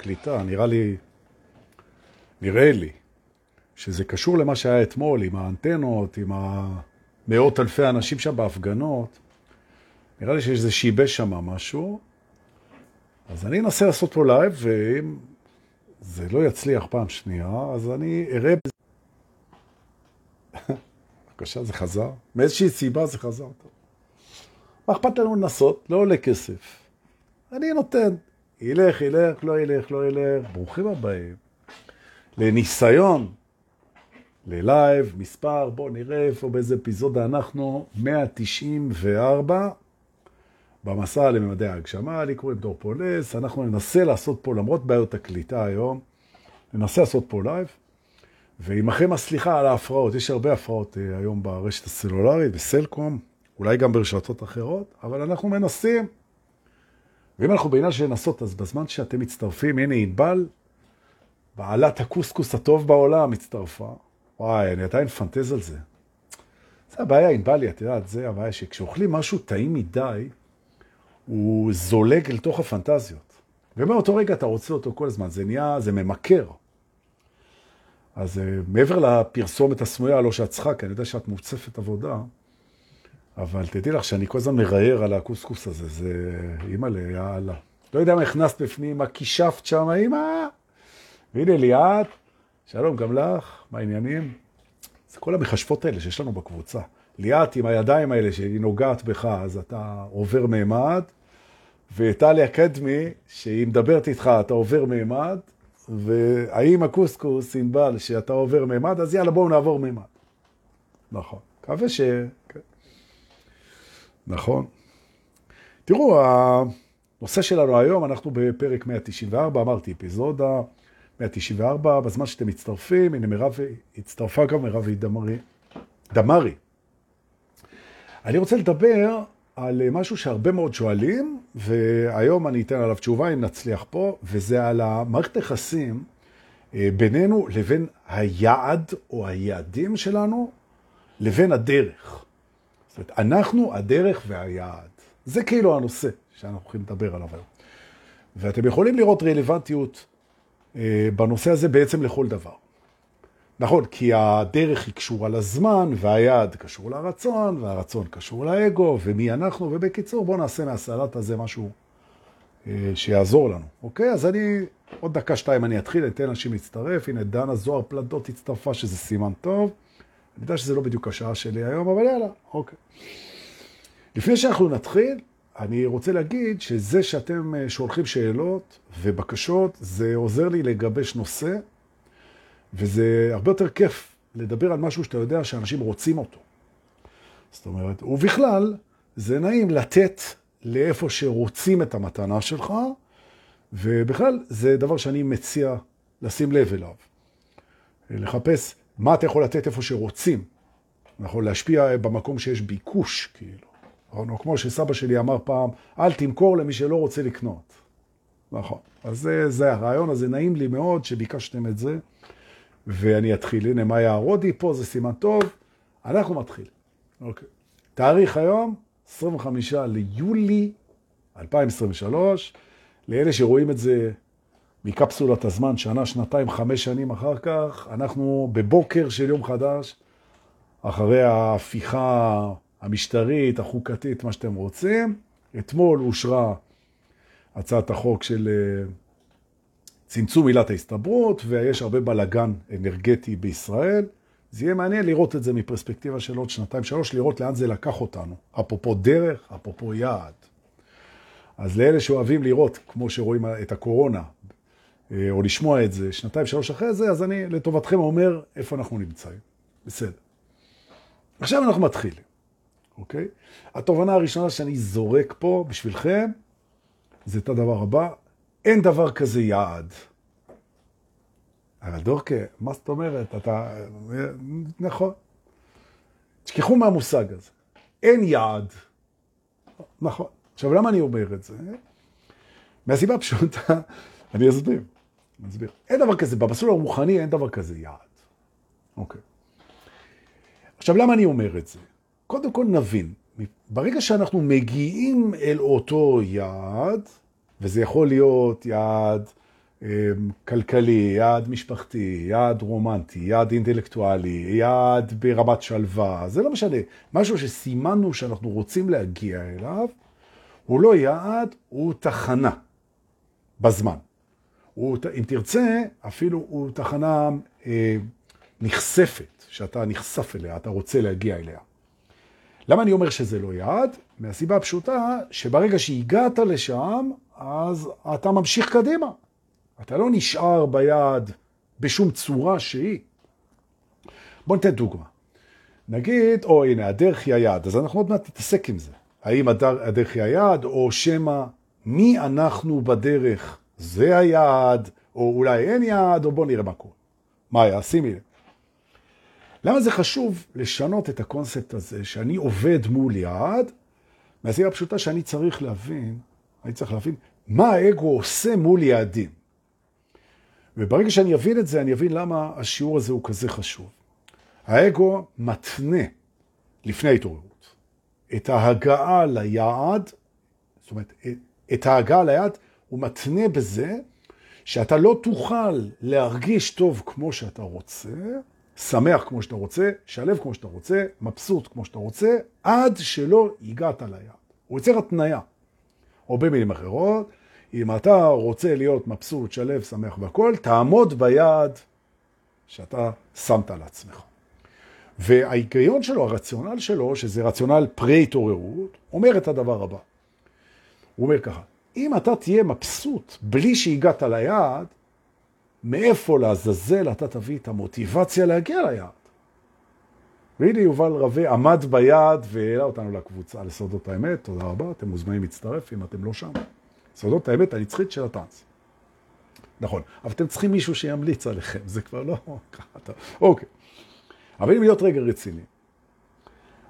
קליטה, נראה לי, נראה לי, שזה קשור למה שהיה אתמול עם האנטנות, עם המאות אלפי אנשים שם בהפגנות. נראה לי שזה שיבש שם משהו. אז אני אנסה לעשות פה live, ואם זה לא יצליח פעם שנייה, אז אני אראה... בבקשה, זה חזר. מאיזושהי סיבה זה חזר. מה אכפת לנו לנסות? לא עולה כסף. אני נותן. ילך, ילך, לא ילך, לא ילך. ברוכים הבאים. לניסיון, ל live, מספר, בואו נראה איפה באיזה אפיזודה אנחנו, 194, במסע לממדי ההגשמה, לי קוראים דור פולס, אנחנו ננסה לעשות פה, למרות בעיות הקליטה היום, ננסה לעשות פה live, ועמכם הסליחה על ההפרעות, יש הרבה הפרעות אה, היום ברשת הסלולרית, בסלקום, אולי גם ברשתות אחרות, אבל אנחנו מנסים. ואם אנחנו בעניין של לנסות, אז בזמן שאתם מצטרפים, הנה ענבל, בעלת הקוסקוס הטוב בעולם, הצטרפה. וואי, אני עדיין פנטז על זה. זה הבעיה עם בלי, את יודעת, זה הבעיה שכשאוכלים משהו טעים מדי, הוא זולג אל תוך הפנטזיות. ומאותו רגע אתה רוצה אותו כל הזמן, זה נהיה, זה ממכר. אז uh, מעבר לפרסומת הסמויה, לא שאת צריכה, כי אני יודע שאת מוצפת עבודה, אבל תדעי לך שאני כל הזמן מראייר על הקוסקוס הזה, זה אימא לי, יאללה. לא יודע מה הכנסת בפנים, מה כישפת שם, אימא. והנה ליאת, שלום גם לך, מה העניינים? זה כל המחשבות האלה שיש לנו בקבוצה. ליאת עם הידיים האלה שהיא נוגעת בך, אז אתה עובר מימד, וטלי אקדמי, שהיא מדברת איתך, אתה עובר מימד, והאם הקוסקוס, ענבל, שאתה עובר מימד, אז יאללה, בואו נעבור מימד. נכון. מקווה ש... נכון. תראו, הנושא שלנו היום, אנחנו בפרק 194, אמרתי, אפיזודה 194, בזמן שאתם מצטרפים, הנה מירב, הצטרפה גם מירב דמרי. דמרי. אני רוצה לדבר על משהו שהרבה מאוד שואלים, והיום אני אתן עליו תשובה אם נצליח פה, וזה על המערכת היחסים אה, בינינו לבין היעד או היעדים שלנו, לבין הדרך. זאת אומרת, אנחנו הדרך והיעד. זה כאילו הנושא שאנחנו הולכים לדבר עליו היום. ואתם יכולים לראות רלוונטיות אה, בנושא הזה בעצם לכל דבר. נכון, כי הדרך היא קשורה לזמן, והיעד קשור לרצון, והרצון קשור לאגו, ומי אנחנו, ובקיצור, בואו נעשה מהסלט הזה משהו אה, שיעזור לנו, אוקיי? אז אני, עוד דקה שתיים אני אתחיל, אתן אנשים להצטרף, הנה דנה זוהר פלדות הצטרפה, שזה סימן טוב. אני יודע שזה לא בדיוק השעה שלי היום, אבל יאללה, אוקיי. לפני שאנחנו נתחיל, אני רוצה להגיד שזה שאתם אה, שולחים שאלות ובקשות, זה עוזר לי לגבש נושא, וזה הרבה יותר כיף לדבר על משהו שאתה יודע שאנשים רוצים אותו. זאת אומרת, ובכלל, זה נעים לתת לאיפה שרוצים את המתנה שלך, ובכלל, זה דבר שאני מציע לשים לב אליו. לחפש מה אתה יכול לתת איפה שרוצים. נכון, להשפיע במקום שיש ביקוש, כאילו. או כמו שסבא שלי אמר פעם, אל תמכור למי שלא רוצה לקנות. נכון. אז זה, זה הרעיון הזה, נעים לי מאוד שביקשתם את זה, ואני אתחיל. הנה, מאיה הרודי פה, זה סימן טוב. אנחנו מתחיל. אוקיי. תאריך היום, 25 ליולי 2023. לאלה שרואים את זה מקפסולת הזמן, שנה, שנתיים, חמש שנים אחר כך, אנחנו בבוקר של יום חדש, אחרי ההפיכה המשטרית, החוקתית, מה שאתם רוצים. אתמול אושרה הצעת החוק של אה, צמצום עילת ההסתברות, ויש הרבה בלגן אנרגטי בישראל. זה יהיה מעניין לראות את זה מפרספקטיבה של עוד שנתיים, שלוש, לראות לאן זה לקח אותנו. אפרופו דרך, אפרופו יעד. אז לאלה שאוהבים לראות, כמו שרואים את הקורונה, או לשמוע את זה שנתיים, שלוש אחרי זה, אז אני לטובתכם אומר איפה אנחנו נמצאים. בסדר. עכשיו אנחנו מתחילים. אוקיי? התובנה הראשונה שאני זורק פה בשבילכם, זה את הדבר הבא, אין דבר כזה יעד. אבל דורקה, מה זאת אומרת? אתה... נכון. תשכחו מהמושג הזה. אין יעד. נכון. עכשיו, למה אני אומר את זה? מהסיבה פשוטה, אני אסביר. אני אסביר. אין דבר כזה, במסלול הרוחני אין דבר כזה יעד. אוקיי. עכשיו, למה אני אומר את זה? קודם כל נבין, ברגע שאנחנו מגיעים אל אותו יעד, וזה יכול להיות יעד כלכלי, יעד משפחתי, יעד רומנטי, יעד אינטלקטואלי, יעד ברמת שלווה, זה לא משנה. משהו שסימנו שאנחנו רוצים להגיע אליו, הוא לא יעד, הוא תחנה בזמן. הוא, אם תרצה, אפילו הוא תחנה אה, נחשפת, שאתה נחשף אליה, אתה רוצה להגיע אליה. למה אני אומר שזה לא יעד? מהסיבה הפשוטה שברגע שהגעת לשם, אז אתה ממשיך קדימה. אתה לא נשאר ביעד בשום צורה שהיא. בוא ניתן דוגמה. נגיד, או הנה, הדרך היא היעד, אז אנחנו עוד מעט נתעסק עם זה. האם הדרך היא היעד, או שמא מי אנחנו בדרך, זה היעד, או אולי אין יעד, או בוא נראה מה קורה. מה היה? שימי לב. למה זה חשוב לשנות את הקונספט הזה, שאני עובד מול יעד, מהסיבה הפשוטה שאני צריך להבין, אני צריך להבין מה האגו עושה מול יעדים. וברגע שאני אבין את זה, אני אבין למה השיעור הזה הוא כזה חשוב. האגו מתנה לפני ההתעוררות את ההגעה ליעד, זאת אומרת, את ההגעה ליעד הוא מתנה בזה שאתה לא תוכל להרגיש טוב כמו שאתה רוצה, שמח כמו שאתה רוצה, שלב כמו שאתה רוצה, מבסוט כמו שאתה רוצה, עד שלא הגעת ליעד. הוא יוצר התניה. או במילים אחרות, אם אתה רוצה להיות מבסוט, שלב, שמח והכל, תעמוד ביעד שאתה שמת לעצמך. וההיגיון שלו, הרציונל שלו, שזה רציונל פרה-התעוררות, אומר את הדבר הבא. הוא אומר ככה, אם אתה תהיה מבסוט בלי שהגעת ליעד, מאיפה לעזאזל אתה תביא את המוטיבציה להגיע ליעד? והנה יובל רווה עמד ביעד והעלה אותנו לקבוצה לסודות האמת, תודה רבה, אתם מוזמנים להצטרף אם אתם לא שם. סודות האמת הנצחית של הטאנס. נכון, אבל אתם צריכים מישהו שימליץ עליכם, זה כבר לא ככה. אוקיי. אבל אם להיות רגע רציני,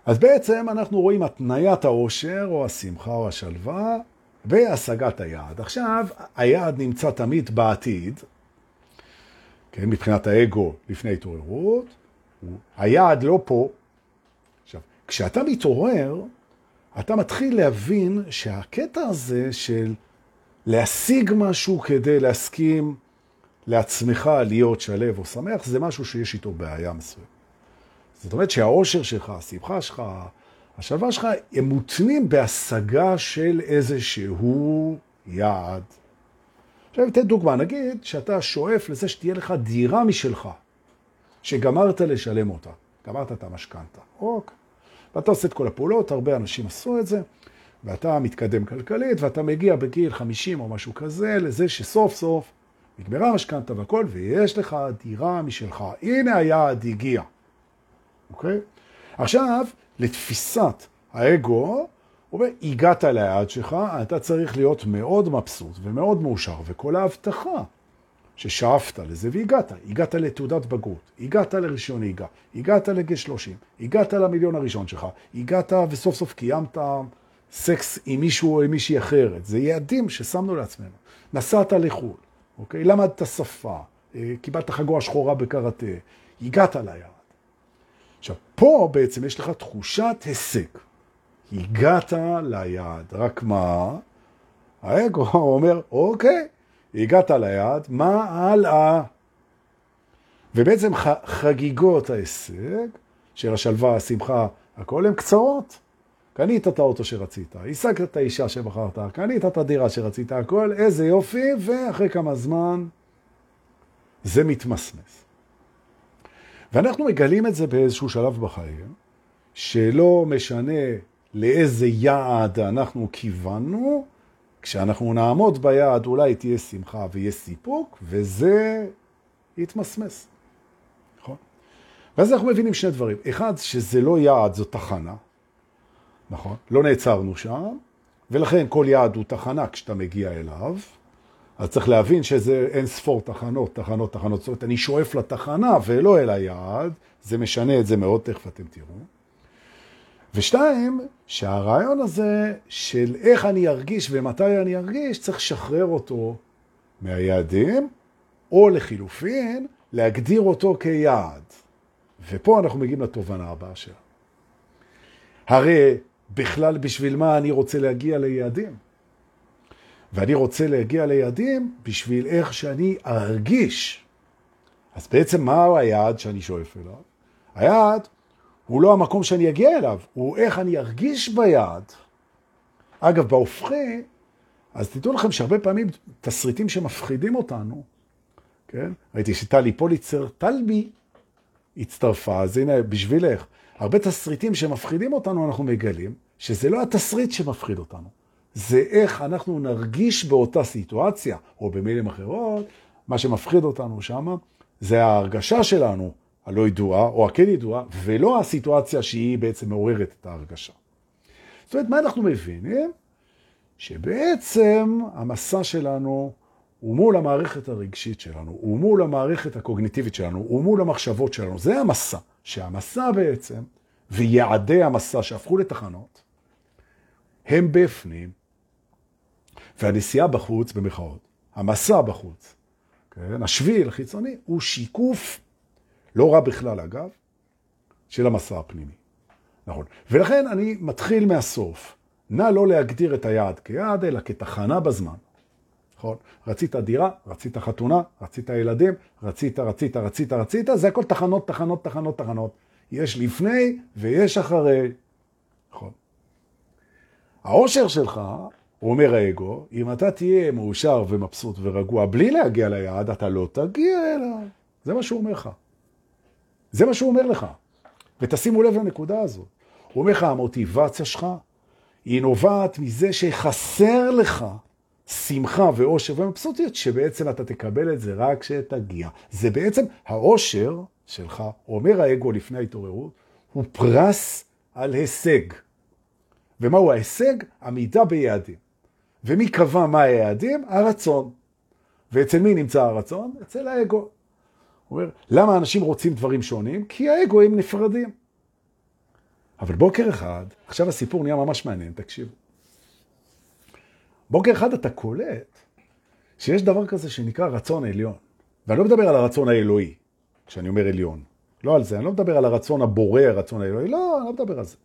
אז בעצם אנחנו רואים התניית העושר או השמחה או השלווה והשגת היעד. עכשיו, היעד נמצא תמיד בעתיד, כן, מבחינת האגו לפני התעוררות, היעד לא פה. עכשיו, כשאתה מתעורר, אתה מתחיל להבין שהקטע הזה של להשיג משהו כדי להסכים לעצמך להיות שלב או שמח, זה משהו שיש איתו בעיה מסוים. זאת אומרת שהאושר שלך, השמחה שלך, השלווה שלך, הם מותנים בהשגה של איזשהו יעד. עכשיו אתן דוגמה, נגיד שאתה שואף לזה שתהיה לך דירה משלך, שגמרת לשלם אותה, גמרת את המשכנתה, אוקיי. ואתה עושה את כל הפעולות, הרבה אנשים עשו את זה, ואתה מתקדם כלכלית, ואתה מגיע בגיל 50 או משהו כזה, לזה שסוף סוף נגמרה המשכנתה והכל, ויש לך דירה משלך. הנה היעד הגיע, אוקיי? עכשיו, לתפיסת האגו, הוא אומר, הגעת ליעד שלך, אתה צריך להיות מאוד מבסוט ומאוד מאושר, וכל ההבטחה ששאפת לזה והגעת, הגעת לתעודת בגרות, הגעת לרישיון נהיגה, הגעת לגיל 30, הגעת למיליון הראשון שלך, הגעת וסוף סוף קיימת סקס עם מישהו או עם מישהי אחרת. זה יעדים ששמנו לעצמנו. נסעת לחו"ל, אוקיי? למדת שפה, אה, קיבלת חגורה שחורה בקראטה, הגעת ליעד. עכשיו, פה בעצם יש לך תחושת הישג. הגעת ליעד, רק מה? האגו אומר, אוקיי, הגעת ליעד, מה הלאה? ובעצם חגיגות ההישג של השלווה, השמחה, הכל הן קצרות. קנית את האוטו שרצית, השגת את האישה שבחרת, קנית את הדירה שרצית, הכל, איזה יופי, ואחרי כמה זמן זה מתמסמס. ואנחנו מגלים את זה באיזשהו שלב בחיים, שלא משנה לאיזה יעד אנחנו כיוונו, כשאנחנו נעמוד ביעד אולי תהיה שמחה ויהיה סיפוק, וזה יתמסמס. נכון? ואז אנחנו מבינים שני דברים. אחד, שזה לא יעד, זו תחנה. נכון? לא נעצרנו שם, ולכן כל יעד הוא תחנה כשאתה מגיע אליו. אז צריך להבין שזה אין ספור תחנות, תחנות, תחנות. זאת אומרת, אני שואף לתחנה ולא אל היעד, זה משנה את זה מאוד, תכף אתם תראו. ושתיים, שהרעיון הזה של איך אני ארגיש ומתי אני ארגיש, צריך לשחרר אותו מהיעדים, או לחילופין, להגדיר אותו כיעד. ופה אנחנו מגיעים לתובנה הבאה שלה. הרי בכלל בשביל מה אני רוצה להגיע ליעדים? ואני רוצה להגיע ליעדים בשביל איך שאני ארגיש. אז בעצם מהו היעד שאני שואף אליו? היעד הוא לא המקום שאני אגיע אליו, הוא איך אני ארגיש ביעד. אגב, בהופכי, אז תדעו לכם שהרבה פעמים תסריטים שמפחידים אותנו, כן? ראיתי שטלי פוליצר, טלבי, הצטרפה, אז הנה, בשבילך. הרבה תסריטים שמפחידים אותנו, אנחנו מגלים שזה לא התסריט שמפחיד אותנו, זה איך אנחנו נרגיש באותה סיטואציה, או במילים אחרות, מה שמפחיד אותנו שם, זה ההרגשה שלנו, הלא ידועה, או הכן ידועה, ולא הסיטואציה שהיא בעצם מעוררת את ההרגשה. זאת אומרת, מה אנחנו מבינים? שבעצם המסע שלנו הוא מול המערכת הרגשית שלנו, הוא מול המערכת הקוגניטיבית שלנו, הוא מול המחשבות שלנו. זה המסע, שהמסע בעצם, ויעדי המסע שהפכו לתחנות, הם בפנים, והנסיעה בחוץ, במחאות, המסע בחוץ, כן? השביל החיצוני, הוא שיקוף, לא רע בכלל אגב, של המסע הפנימי. נכון. ולכן אני מתחיל מהסוף. נא לא להגדיר את היעד כיעד, אלא כתחנה בזמן. נכון? רצית דירה, רצית חתונה, רצית ילדים, רצית, רצית, רצית, רצית, זה הכל תחנות, תחנות, תחנות, תחנות. יש לפני ויש אחרי. נכון. העושר שלך, הוא אומר האגו, אם אתה תהיה מאושר ומבסוט ורגוע בלי להגיע ליעד, אתה לא תגיע אליו. זה מה שהוא אומר לך. זה מה שהוא אומר לך. ותשימו לב לנקודה הזאת. הוא אומר לך, המוטיבציה שלך היא נובעת מזה שחסר לך שמחה ואושר ומבסוטיות, שבעצם אתה תקבל את זה רק כשתגיע. זה בעצם האושר שלך, אומר האגו לפני ההתעוררות, הוא פרס על הישג. ומהו ההישג? עמידה ביעדים. ומי קבע מה היעדים? הרצון. ואצל מי נמצא הרצון? אצל האגו. הוא אומר, למה אנשים רוצים דברים שונים? כי האגו הם נפרדים. אבל בוקר אחד, עכשיו הסיפור נהיה ממש מעניין, תקשיבו. בוקר אחד אתה קולט שיש דבר כזה שנקרא רצון עליון. ואני לא מדבר על הרצון האלוהי, כשאני אומר עליון. לא על זה, אני לא מדבר על הרצון הבורא, הרצון האלוהי, לא, אני לא מדבר על זה.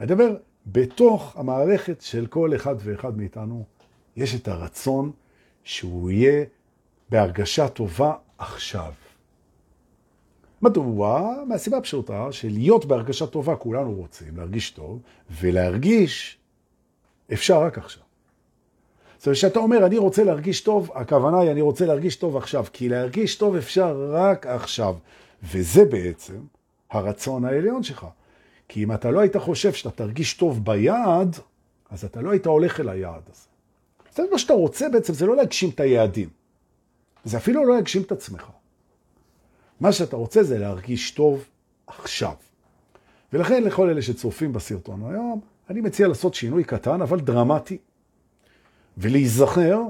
אני מדבר, בתוך המערכת של כל אחד ואחד מאיתנו, יש את הרצון שהוא יהיה בהרגשה טובה עכשיו. מדוע? מהסיבה הפשוטה של להיות בהרגשה טובה כולנו רוצים, להרגיש טוב, ולהרגיש אפשר רק עכשיו. זאת אומרת, כשאתה אומר, אני רוצה להרגיש טוב, הכוונה היא, אני רוצה להרגיש טוב עכשיו, כי להרגיש טוב אפשר רק עכשיו. וזה בעצם הרצון העליון שלך. כי אם אתה לא היית חושב שאתה תרגיש טוב ביעד, אז אתה לא היית הולך אל היעד הזה. אומרת, מה שאתה רוצה בעצם זה לא להגשים את היעדים. זה אפילו לא להגשים את עצמך. מה שאתה רוצה זה להרגיש טוב עכשיו. ולכן לכל אלה שצופים בסרטון היום, אני מציע לעשות שינוי קטן אבל דרמטי. ולהיזכר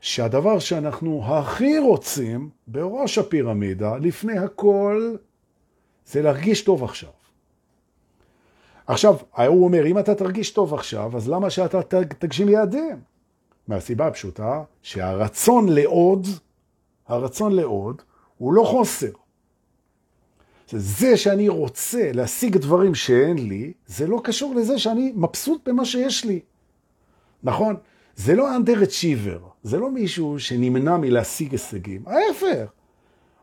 שהדבר שאנחנו הכי רוצים בראש הפירמידה, לפני הכל, זה להרגיש טוב עכשיו. עכשיו, הוא אומר, אם אתה תרגיש טוב עכשיו, אז למה שאתה תגשים יעדים? מהסיבה הפשוטה שהרצון לעוד, הרצון לעוד, הוא לא חוסר. זה שאני רוצה להשיג דברים שאין לי, זה לא קשור לזה שאני מבסוט במה שיש לי. נכון? זה לא underachiever, זה לא מישהו שנמנע מלהשיג הישגים. ההפך,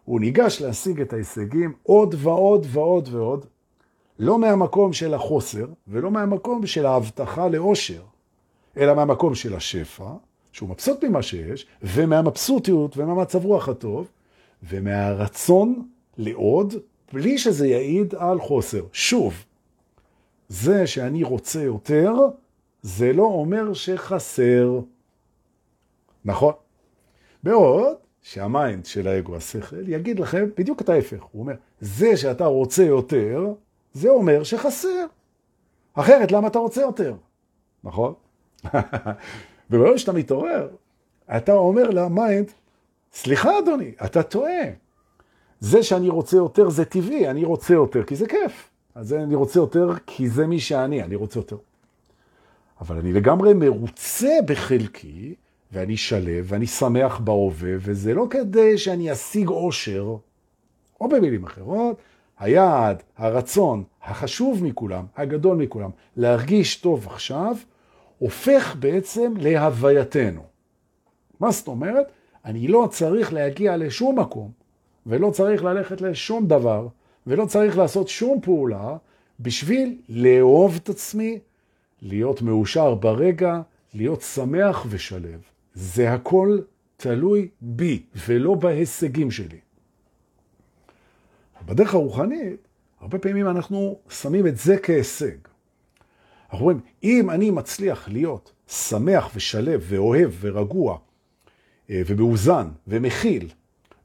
הוא ניגש להשיג את ההישגים עוד ועוד ועוד ועוד, לא מהמקום של החוסר ולא מהמקום של ההבטחה לאושר, אלא מהמקום של השפע, שהוא מבסוט ממה שיש, ומהמבסוטיות ומהמצב רוח הטוב, ומהרצון לעוד בלי שזה יעיד על חוסר. שוב, זה שאני רוצה יותר, זה לא אומר שחסר. נכון? בעוד שהמיינד של האגו, השכל, יגיד לכם בדיוק את ההפך. הוא אומר, זה שאתה רוצה יותר, זה אומר שחסר. אחרת, למה אתה רוצה יותר? נכון? וברגע שאתה מתעורר, אתה אומר ל mind, סליחה אדוני, אתה טועה. זה שאני רוצה יותר זה טבעי, אני רוצה יותר כי זה כיף. אז אני רוצה יותר כי זה מי שאני, אני רוצה יותר. אבל אני לגמרי מרוצה בחלקי, ואני שלו, ואני שמח בהווה, וזה לא כדי שאני אשיג עושר, או במילים אחרות, היעד, הרצון, החשוב מכולם, הגדול מכולם, להרגיש טוב עכשיו, הופך בעצם להווייתנו. מה זאת אומרת? אני לא צריך להגיע לשום מקום, ולא צריך ללכת לשום דבר, ולא צריך לעשות שום פעולה, בשביל לאהוב את עצמי, להיות מאושר ברגע, להיות שמח ושלב. זה הכל תלוי בי, ולא בהישגים שלי. בדרך הרוחנית, הרבה פעמים אנחנו שמים את זה כהישג. אנחנו אומרים, אם אני מצליח להיות שמח ושלב ואוהב ורגוע אה, ומאוזן ומכיל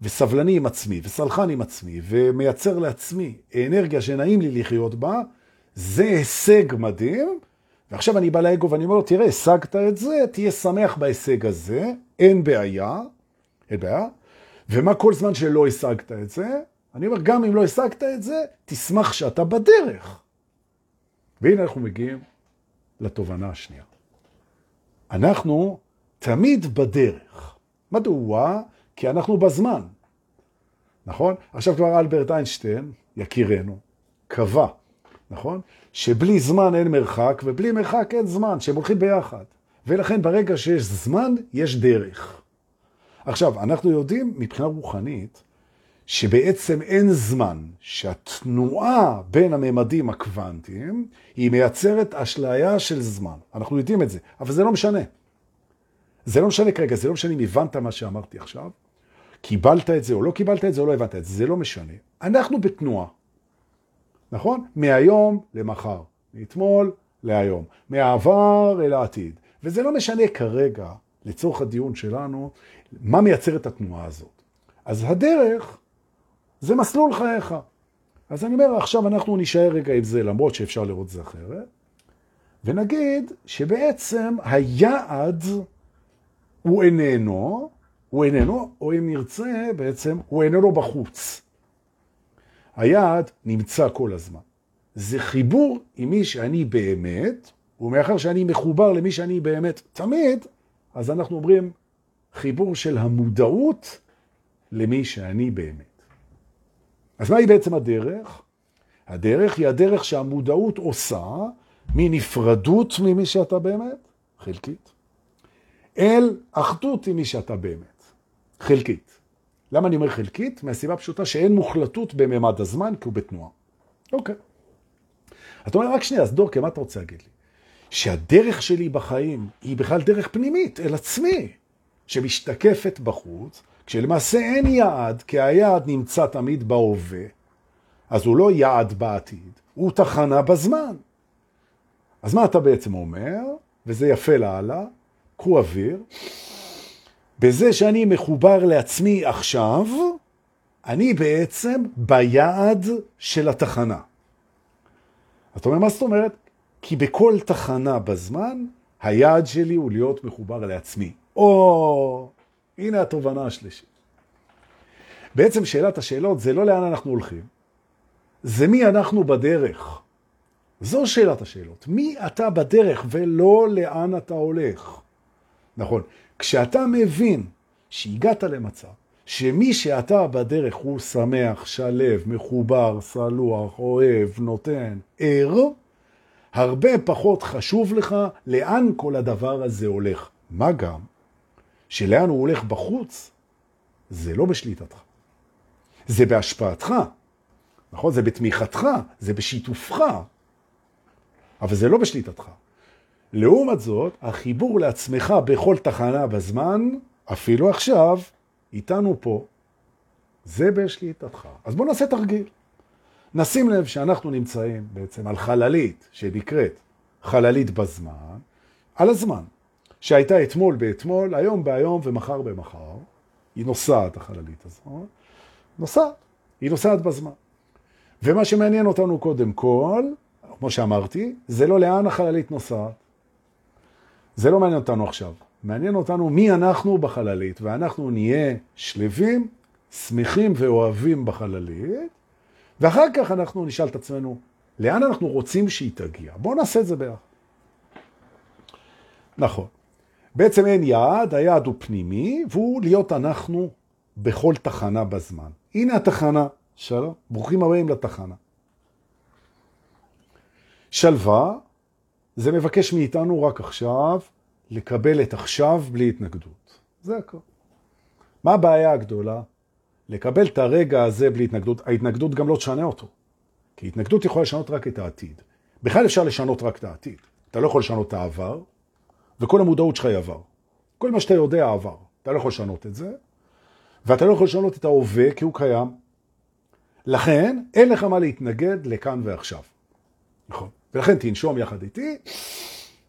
וסבלני עם עצמי וסלחן עם עצמי ומייצר לעצמי אנרגיה שנעים לי לחיות בה, זה הישג מדהים. ועכשיו אני בא לאגו ואני אומר לו, תראה, השגת את זה, תהיה שמח בהישג הזה, אין בעיה, אין בעיה. ומה כל זמן שלא השגת את זה? אני אומר, גם אם לא השגת את זה, תשמח שאתה בדרך. והנה אנחנו מגיעים לתובנה השנייה. אנחנו תמיד בדרך. מדוע? כי אנחנו בזמן. נכון? עכשיו כבר אלברט איינשטיין, יקירנו, קבע, נכון? שבלי זמן אין מרחק, ובלי מרחק אין זמן, שהם הולכים ביחד. ולכן ברגע שיש זמן, יש דרך. עכשיו, אנחנו יודעים מבחינה רוחנית, שבעצם אין זמן, שהתנועה בין הממדים הקוונטיים היא מייצרת אשליה של זמן. אנחנו יודעים את זה, אבל זה לא משנה. זה לא משנה כרגע, זה לא משנה אם הבנת מה שאמרתי עכשיו, קיבלת את זה או לא קיבלת את זה או לא הבנת את זה, זה לא משנה. אנחנו בתנועה, נכון? מהיום למחר, מאתמול להיום, מהעבר אל העתיד. וזה לא משנה כרגע, לצורך הדיון שלנו, מה מייצר את התנועה הזאת. אז הדרך זה מסלול חייך. אז אני אומר, עכשיו אנחנו נשאר רגע עם זה, למרות שאפשר לראות זה אחרת, ונגיד שבעצם היעד הוא איננו, הוא איננו, או אם נרצה, בעצם הוא איננו בחוץ. היעד נמצא כל הזמן. זה חיבור עם מי שאני באמת, ומאחר שאני מחובר למי שאני באמת תמיד, אז אנחנו אומרים חיבור של המודעות למי שאני באמת. אז מהי בעצם הדרך? הדרך היא הדרך שהמודעות עושה מנפרדות ממי שאתה באמת, חלקית, אל אחדות עם מי שאתה באמת, חלקית. למה אני אומר חלקית? מהסיבה פשוטה שאין מוחלטות בממד הזמן, כי הוא בתנועה. אוקיי. אתה אומר, רק שנייה, אז דורקה, מה אתה רוצה להגיד לי? שהדרך שלי בחיים היא בכלל דרך פנימית, אל עצמי, שמשתקפת בחוץ, כשלמעשה אין יעד, כי היעד נמצא תמיד בהווה, אז הוא לא יעד בעתיד, הוא תחנה בזמן. אז מה אתה בעצם אומר? וזה יפה להלאה, קחו אוויר. בזה שאני מחובר לעצמי עכשיו, אני בעצם ביעד של התחנה. אתה אומר, מה זאת אומרת? כי בכל תחנה בזמן, היעד שלי הוא להיות מחובר לעצמי. או, הנה התובנה השלישית. בעצם שאלת השאלות זה לא לאן אנחנו הולכים, זה מי אנחנו בדרך. זו שאלת השאלות. מי אתה בדרך ולא לאן אתה הולך. נכון. כשאתה מבין שהגעת למצב שמי שאתה בדרך הוא שמח, שלב, מחובר, סלוח, אוהב, נותן, ער, הרבה פחות חשוב לך לאן כל הדבר הזה הולך. מה גם שלאן הוא הולך בחוץ, זה לא בשליטתך. זה בהשפעתך, נכון? זה בתמיכתך, זה בשיתופך, אבל זה לא בשליטתך. לעומת זאת, החיבור לעצמך בכל תחנה בזמן, אפילו עכשיו, איתנו פה, זה בשליטתך. אז בואו נעשה תרגיל. נשים לב שאנחנו נמצאים בעצם על חללית שנקראת חללית בזמן, על הזמן. שהייתה אתמול באתמול, היום בהיום ומחר במחר. היא נוסעת, החללית הזאת. נוסעת. היא נוסעת בזמן. ומה שמעניין אותנו קודם כל, כמו שאמרתי, זה לא לאן החללית נוסעת. זה לא מעניין אותנו עכשיו. מעניין אותנו מי אנחנו בחללית, ואנחנו נהיה שלווים, שמחים ואוהבים בחללית, ואחר כך אנחנו נשאל את עצמנו, לאן אנחנו רוצים שהיא תגיע? בואו נעשה את זה ביחד. נכון. בעצם אין יעד, היעד הוא פנימי, והוא להיות אנחנו בכל תחנה בזמן. הנה התחנה, שלום, ברוכים הבאים לתחנה. שלווה, זה מבקש מאיתנו רק עכשיו לקבל את עכשיו בלי התנגדות. זה הכל. מה הבעיה הגדולה? לקבל את הרגע הזה בלי התנגדות. ההתנגדות גם לא תשנה אותו. כי התנגדות יכולה לשנות רק את העתיד. בכלל אפשר לשנות רק את העתיד. אתה לא יכול לשנות את העבר, וכל המודעות שלך היא עבר. כל מה שאתה יודע עבר. אתה לא יכול לשנות את זה, ואתה לא יכול לשנות את ההווה כי הוא קיים. לכן, אין לך מה להתנגד לכאן ועכשיו. נכון. ולכן תנשום יחד איתי,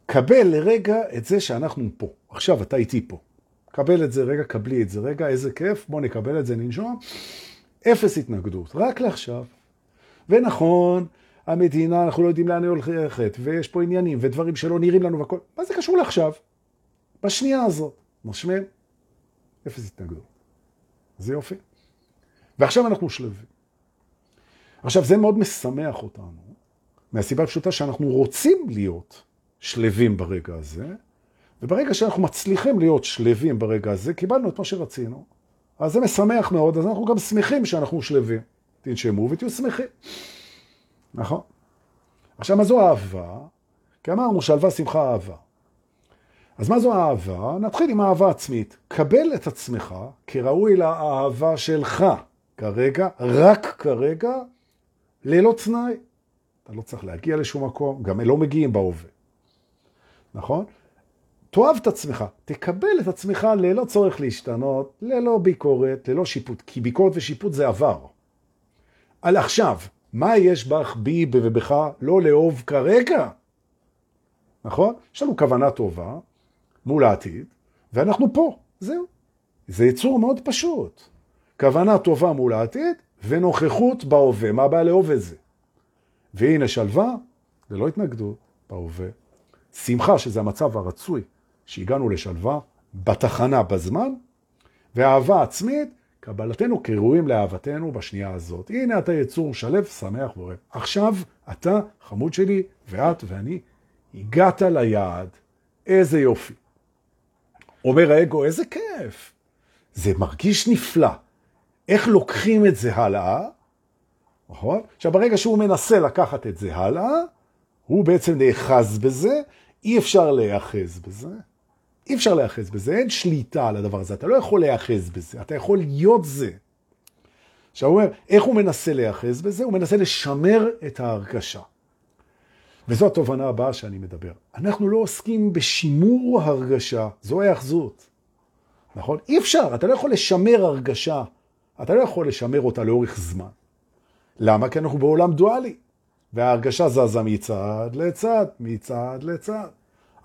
קבל לרגע את זה שאנחנו פה. עכשיו אתה איתי פה. קבל את זה רגע, קבלי את זה רגע, איזה כיף, בוא נקבל את זה, ננשום. אפס התנגדות, רק לעכשיו. ונכון, המדינה, אנחנו לא יודעים לאן היא הולכת, ויש פה עניינים ודברים שלא נראים לנו והכל. מה זה קשור לעכשיו? בשנייה הזאת. נושמים, אפס התנגדות. זה יופי. ועכשיו אנחנו שלבים. עכשיו, זה מאוד משמח אותנו, מהסיבה הפשוטה שאנחנו רוצים להיות שלבים ברגע הזה, וברגע שאנחנו מצליחים להיות שלבים ברגע הזה, קיבלנו את מה שרצינו. אז זה משמח מאוד, אז אנחנו גם שמחים שאנחנו שלבים. תנשמו ותהיו שמחים. נכון? עכשיו, מה זו אהבה? כי אמרנו שלווה, שמחה, אהבה. אז מה זו אהבה? נתחיל עם אהבה עצמית. קבל את עצמך כראוי לאהבה שלך כרגע, רק כרגע, ללא תנאי. אתה לא צריך להגיע לשום מקום, גם לא מגיעים בהווה. נכון? תאהב את עצמך, תקבל את עצמך ללא צורך להשתנות, ללא ביקורת, ללא שיפוט, כי ביקורת ושיפוט זה עבר. על עכשיו, מה יש בך, בי ובך לא לאהוב כרגע? נכון? יש לנו כוונה טובה מול העתיד, ואנחנו פה, זהו. זה יצור מאוד פשוט. כוונה טובה מול העתיד ונוכחות בהווה. מה הבעיה לאהוב את זה? והנה שלווה, זה לא התנגדות בהווה. שמחה, שזה המצב הרצוי, שהגענו לשלווה, בתחנה, בזמן, ואהבה עצמית, קבלתנו כראויים לאהבתנו בשנייה הזאת. הנה אתה יצור שלב, שמח ואוהב. עכשיו אתה, חמוד שלי, ואת ואני, הגעת ליעד. איזה יופי. אומר האגו, איזה כיף. זה מרגיש נפלא. איך לוקחים את זה הלאה? נכון? עכשיו, ברגע שהוא מנסה לקחת את זה הלאה, הוא בעצם נאחז בזה, אי אפשר להיאחז בזה. אי אפשר להיאחז בזה, אין שליטה על הדבר הזה, אתה לא יכול להיאחז בזה, אתה יכול להיות זה. עכשיו הוא אומר, איך הוא מנסה להיאחז בזה? הוא מנסה לשמר את ההרכשה. וזו התובנה הבאה שאני מדבר. אנחנו לא עוסקים בשימור הרגשה, זו ההאחזות. נכון? אי אפשר, אתה לא יכול לשמר הרגשה, אתה לא יכול לשמר אותה לאורך זמן. למה? כי אנחנו בעולם דואלי, וההרגשה זזה מצד לצד, מצד לצד.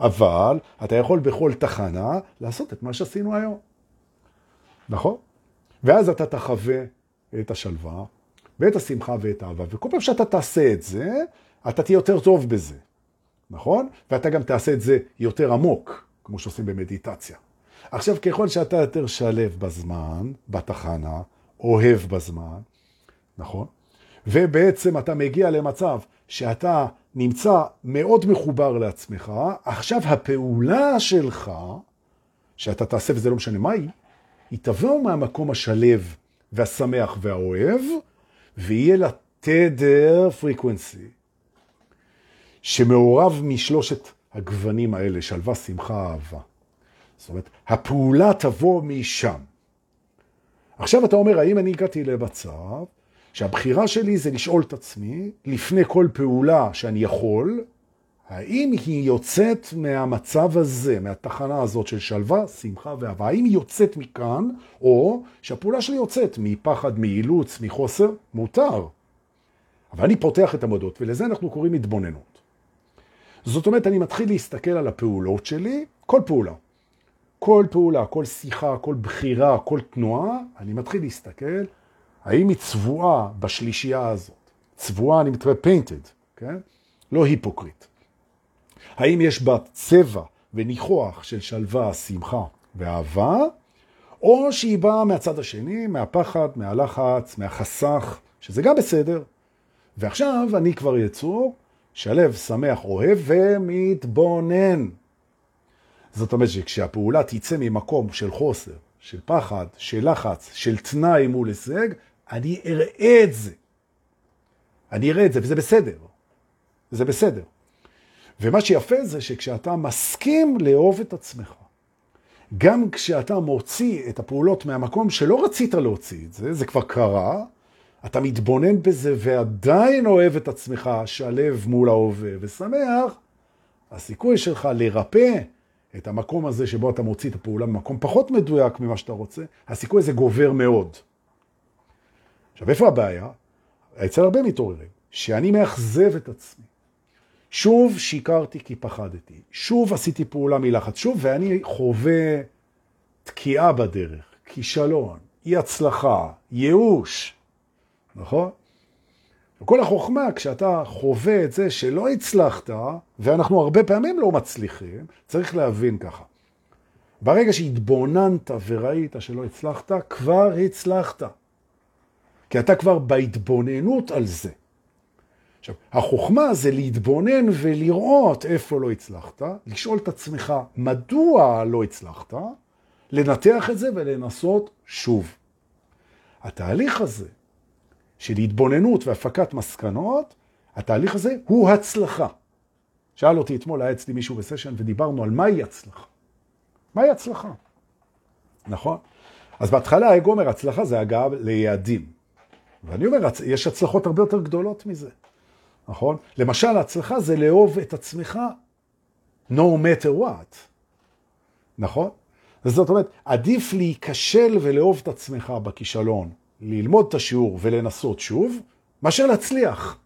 אבל אתה יכול בכל תחנה לעשות את מה שעשינו היום. נכון? ואז אתה תחווה את השלווה, ואת השמחה ואת האהבה, וכל פעם שאתה תעשה את זה, אתה תהיה יותר טוב בזה, נכון? ואתה גם תעשה את זה יותר עמוק, כמו שעושים במדיטציה. עכשיו, ככל שאתה יותר שלב בזמן, בתחנה, אוהב בזמן, נכון? ובעצם אתה מגיע למצב שאתה נמצא מאוד מחובר לעצמך, עכשיו הפעולה שלך, שאתה תעשה וזה לא משנה מה היא, היא תבוא מהמקום השלב והשמח והאוהב, ויהיה לה תדר פריקוונסי, שמעורב משלושת הגוונים האלה, שלווה, שמחה, אהבה. זאת אומרת, הפעולה תבוא משם. עכשיו אתה אומר, האם אני הגעתי למצב שהבחירה שלי זה לשאול את עצמי, לפני כל פעולה שאני יכול, האם היא יוצאת מהמצב הזה, מהתחנה הזאת של שלווה, שמחה ואהבה? האם היא יוצאת מכאן, או שהפעולה שלי יוצאת מפחד, מאילוץ, מחוסר? מותר. אבל אני פותח את המודות, ולזה אנחנו קוראים התבוננות. זאת אומרת, אני מתחיל להסתכל על הפעולות שלי, כל פעולה. כל פעולה, כל שיחה, כל בחירה, כל תנועה, אני מתחיל להסתכל האם היא צבועה בשלישייה הזאת? צבועה, אני מתכוון painted, כן? לא היפוקריט. האם יש בה צבע וניחוח של שלווה, שמחה ואהבה, או שהיא באה מהצד השני, מהפחד, מהלחץ, מהחסך, שזה גם בסדר. ועכשיו אני כבר יצור שלב, שמח, אוהב ומתבונן. זאת אומרת שכשהפעולה תצא ממקום של חוסר, של פחד, של לחץ, של תנאי מול הישג, אני אראה את זה. אני אראה את זה, וזה בסדר. זה בסדר. ומה שיפה זה שכשאתה מסכים לאהוב את עצמך, גם כשאתה מוציא את הפעולות מהמקום שלא רצית להוציא את זה, זה כבר קרה, אתה מתבונן בזה ועדיין אוהב את עצמך, שלב מול ההווה ושמח, הסיכוי שלך לרפא את המקום הזה שבו אתה מוציא את הפעולה במקום פחות מדויק ממה שאתה רוצה, הסיכוי הזה גובר מאוד. עכשיו, איפה הבעיה? אצל הרבה מתעוררים, שאני מאכזב את עצמי. שוב שיקרתי כי פחדתי, שוב עשיתי פעולה מלחץ, שוב, ואני חווה תקיעה בדרך, כישלון, אי הצלחה, ייאוש, נכון? וכל החוכמה, כשאתה חווה את זה שלא הצלחת, ואנחנו הרבה פעמים לא מצליחים, צריך להבין ככה. ברגע שהתבוננת וראית שלא הצלחת, כבר הצלחת. כי אתה כבר בהתבוננות על זה. עכשיו, החוכמה זה להתבונן ולראות איפה לא הצלחת, לשאול את עצמך מדוע לא הצלחת, לנתח את זה ולנסות שוב. התהליך הזה של התבוננות והפקת מסקנות, התהליך הזה הוא הצלחה. שאל אותי אתמול, היה אצלי מישהו בסשן ודיברנו על מהי הצלחה. מהי הצלחה? נכון? אז בהתחלה האגו אומר, הצלחה זה הגעה ליעדים. ואני אומר, יש הצלחות הרבה יותר גדולות מזה. נכון? למשל, הצלחה זה לאהוב את עצמך no matter what. נכון? זאת אומרת, עדיף להיכשל ולאהוב את עצמך בכישלון, ללמוד את השיעור ולנסות שוב, מאשר להצליח.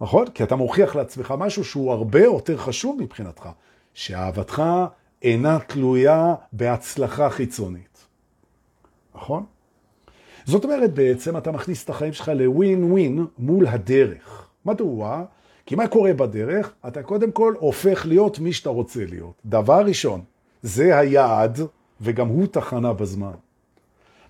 נכון? כי אתה מוכיח לעצמך משהו שהוא הרבה יותר חשוב מבחינתך, שאהבתך אינה תלויה בהצלחה חיצונית. נכון? זאת אומרת, בעצם אתה מכניס את החיים שלך לווין ווין מול הדרך. מדוע? כי מה קורה בדרך? אתה קודם כל הופך להיות מי שאתה רוצה להיות. דבר ראשון, זה היעד, וגם הוא תחנה בזמן.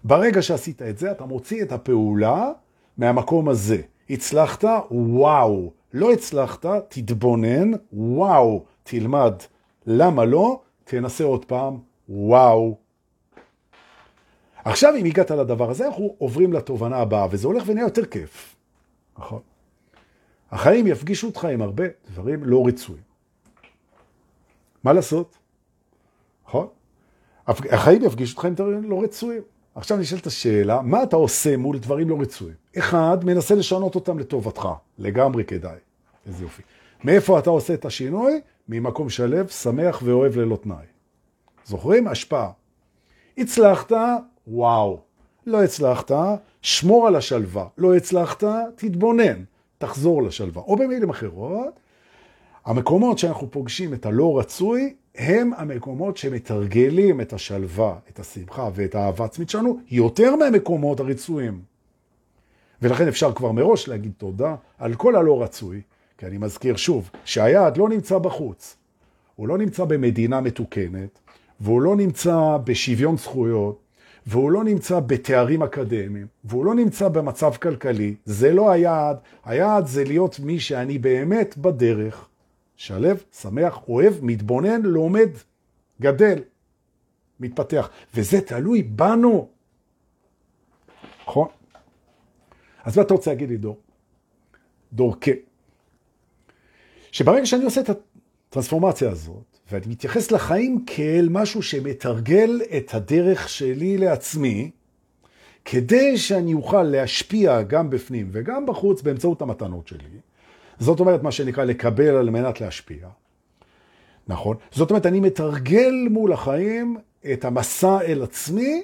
ברגע שעשית את זה, אתה מוציא את הפעולה מהמקום הזה. הצלחת? וואו. לא הצלחת? תתבונן, וואו. תלמד. למה לא? תנסה עוד פעם, וואו. עכשיו, אם הגעת לדבר הזה, אנחנו עוברים לתובנה הבאה, וזה הולך ונהיה יותר כיף. נכון? החיים יפגישו אותך עם הרבה דברים לא רצויים. מה לעשות? נכון? החיים יפגישו אותך עם דברים לא רצויים. עכשיו נשאלת השאלה, מה אתה עושה מול דברים לא רצויים? אחד, מנסה לשנות אותם לטובתך. לגמרי כדאי. איזה יופי. מאיפה אתה עושה את השינוי? ממקום שלב, שמח ואוהב ללא תנאי. זוכרים? השפעה. הצלחת, וואו. לא הצלחת, שמור על השלווה. לא הצלחת, תתבונן. תחזור לשלווה. או במילים אחרות, המקומות שאנחנו פוגשים את הלא רצוי, הם המקומות שמתרגלים את השלווה, את השמחה ואת האהבה עצמית שלנו, יותר מהמקומות הרצויים. ולכן אפשר כבר מראש להגיד תודה על כל הלא רצוי, כי אני מזכיר שוב, שהיעד לא נמצא בחוץ. הוא לא נמצא במדינה מתוקנת, והוא לא נמצא בשוויון זכויות, והוא לא נמצא בתארים אקדמיים, והוא לא נמצא במצב כלכלי, זה לא היעד. היעד זה להיות מי שאני באמת בדרך, שלב, שמח, אוהב, מתבונן, לומד, גדל, מתפתח. וזה תלוי בנו. נכון? אז מה אתה רוצה להגיד לי, דור? דור כן. שברגע שאני עושה את הטרנספורמציה הזאת, ואני מתייחס לחיים כאל משהו שמתרגל את הדרך שלי לעצמי, כדי שאני אוכל להשפיע גם בפנים וגם בחוץ באמצעות המתנות שלי. זאת אומרת, מה שנקרא לקבל על מנת להשפיע. נכון? זאת אומרת, אני מתרגל מול החיים את המסע אל עצמי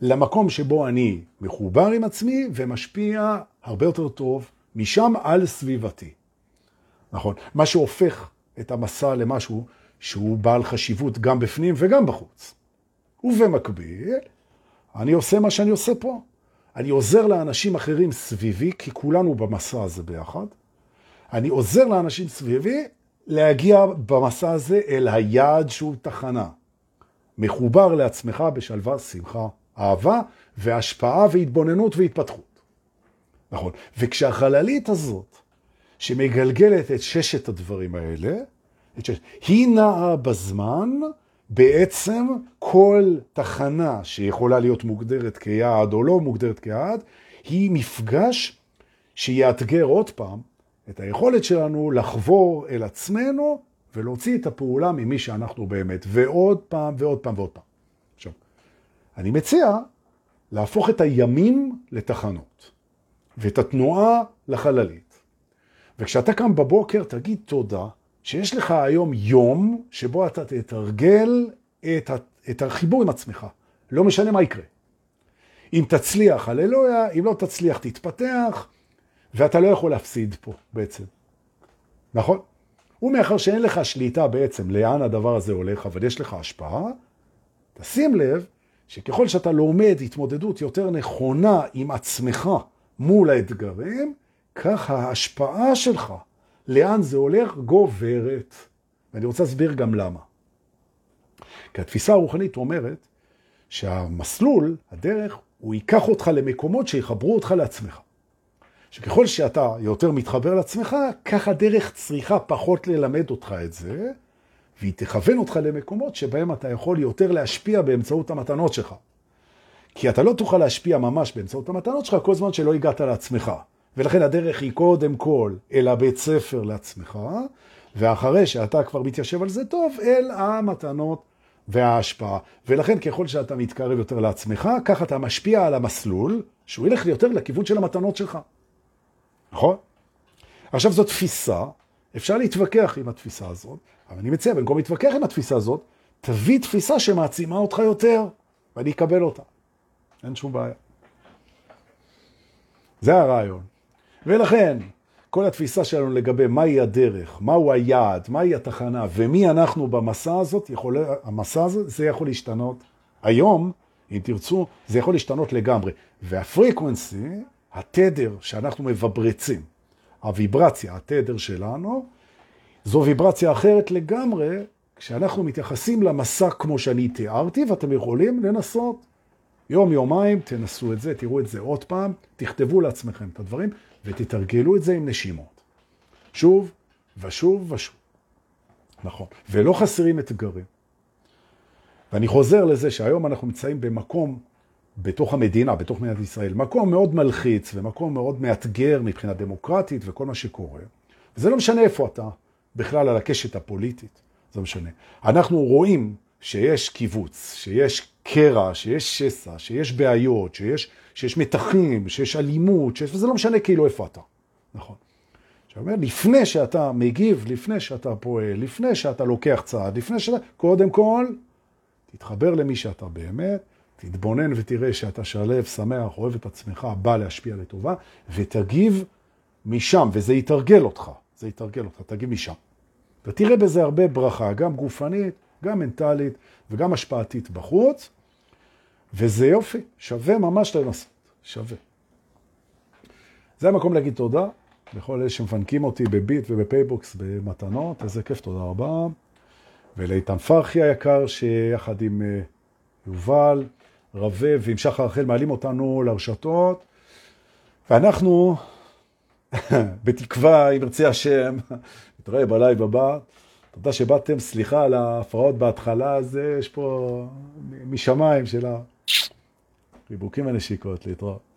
למקום שבו אני מחובר עם עצמי ומשפיע הרבה יותר טוב משם על סביבתי. נכון? מה שהופך את המסע למשהו שהוא בעל חשיבות גם בפנים וגם בחוץ. ובמקביל, אני עושה מה שאני עושה פה. אני עוזר לאנשים אחרים סביבי, כי כולנו במסע הזה ביחד. אני עוזר לאנשים סביבי להגיע במסע הזה אל היעד שהוא תחנה. מחובר לעצמך בשלווה, שמחה, אהבה והשפעה והתבוננות והתפתחות. נכון. וכשהחללית הזאת, שמגלגלת את ששת הדברים האלה, היא נעה בזמן, בעצם כל תחנה שיכולה להיות מוגדרת כיעד או לא מוגדרת כיעד, היא מפגש שיאתגר עוד פעם את היכולת שלנו לחבור אל עצמנו ולהוציא את הפעולה ממי שאנחנו באמת, ועוד פעם ועוד פעם ועוד פעם. עכשיו, אני מציע להפוך את הימים לתחנות, ואת התנועה לחללית. וכשאתה קם בבוקר, תגיד תודה שיש לך היום יום שבו אתה תתרגל את, את החיבור עם עצמך. לא משנה מה יקרה. אם תצליח, הללויה, אם לא תצליח, תתפתח, ואתה לא יכול להפסיד פה בעצם. נכון? ומאחר שאין לך שליטה בעצם לאן הדבר הזה הולך, אבל יש לך השפעה, תשים לב שככל שאתה לומד התמודדות יותר נכונה עם עצמך מול האתגרים, כך ההשפעה שלך, לאן זה הולך, גוברת. ואני רוצה להסביר גם למה. כי התפיסה הרוחנית אומרת שהמסלול, הדרך, הוא ייקח אותך למקומות שיחברו אותך לעצמך. שככל שאתה יותר מתחבר לעצמך, כך הדרך צריכה פחות ללמד אותך את זה, והיא תכוון אותך למקומות שבהם אתה יכול יותר להשפיע באמצעות המתנות שלך. כי אתה לא תוכל להשפיע ממש באמצעות המתנות שלך כל זמן שלא הגעת לעצמך. ולכן הדרך היא קודם כל אל הבית ספר לעצמך, ואחרי שאתה כבר מתיישב על זה טוב, אל המתנות וההשפעה. ולכן ככל שאתה מתקרב יותר לעצמך, ככה אתה משפיע על המסלול, שהוא ילך יותר לכיוון של המתנות שלך. נכון? עכשיו זו תפיסה, אפשר להתווכח עם התפיסה הזאת, אבל אני מציע, במקום להתווכח עם התפיסה הזאת, תביא תפיסה שמעצימה אותך יותר, ואני אקבל אותה. אין שום בעיה. זה הרעיון. ולכן, כל התפיסה שלנו לגבי מהי הדרך, מהו היעד, מהי התחנה ומי אנחנו במסע הזאת, יכול, המסע הזה, זה יכול להשתנות. היום, אם תרצו, זה יכול להשתנות לגמרי. והפריקוונסי, התדר שאנחנו מבברצים, הוויברציה, התדר שלנו, זו ויברציה אחרת לגמרי, כשאנחנו מתייחסים למסע כמו שאני תיארתי, ואתם יכולים לנסות. יום, יומיים, תנסו את זה, תראו את זה עוד פעם, תכתבו לעצמכם את הדברים, ותתרגלו את זה עם נשימות. שוב ושוב ושוב. נכון. ולא חסרים אתגרים. ואני חוזר לזה שהיום אנחנו נמצאים במקום בתוך המדינה, בתוך מדינת ישראל, מקום מאוד מלחיץ ומקום מאוד מאתגר מבחינה דמוקרטית וכל מה שקורה. וזה לא משנה איפה אתה, בכלל על הקשת הפוליטית, זה משנה. אנחנו רואים שיש קיבוץ, שיש קרע, שיש שסע, שיש בעיות, שיש, שיש מתחים, שיש אלימות, שיש, וזה לא משנה כאילו איפה אתה. נכון. עכשיו, אומר, לפני שאתה מגיב, לפני שאתה פועל, לפני שאתה לוקח צעד, לפני שאתה, קודם כל, תתחבר למי שאתה באמת, תתבונן ותראה שאתה שלו, שמח, אוהב את עצמך, בא להשפיע לטובה, ותגיב משם, וזה יתרגל אותך, זה יתרגל אותך, תגיב משם. ותראה בזה הרבה ברכה, גם גופנית, גם מנטלית וגם השפעתית בחוץ, וזה יופי, שווה ממש לנסות, שווה. זה המקום להגיד תודה לכל אלה שמפנקים אותי בביט ובפייבוקס במתנות, איזה כיף, תודה רבה. ולאיתן פרחי היקר, שיחד עם אה, יובל, רווה ועם שחר רחל מעלים אותנו לרשתות, ואנחנו, בתקווה, אם ירצה השם, נתראה בלייב הבא. תודה שבאתם, סליחה על ההפרעות בהתחלה, זה יש פה משמיים של החיבוקים הנשיקות להתראות.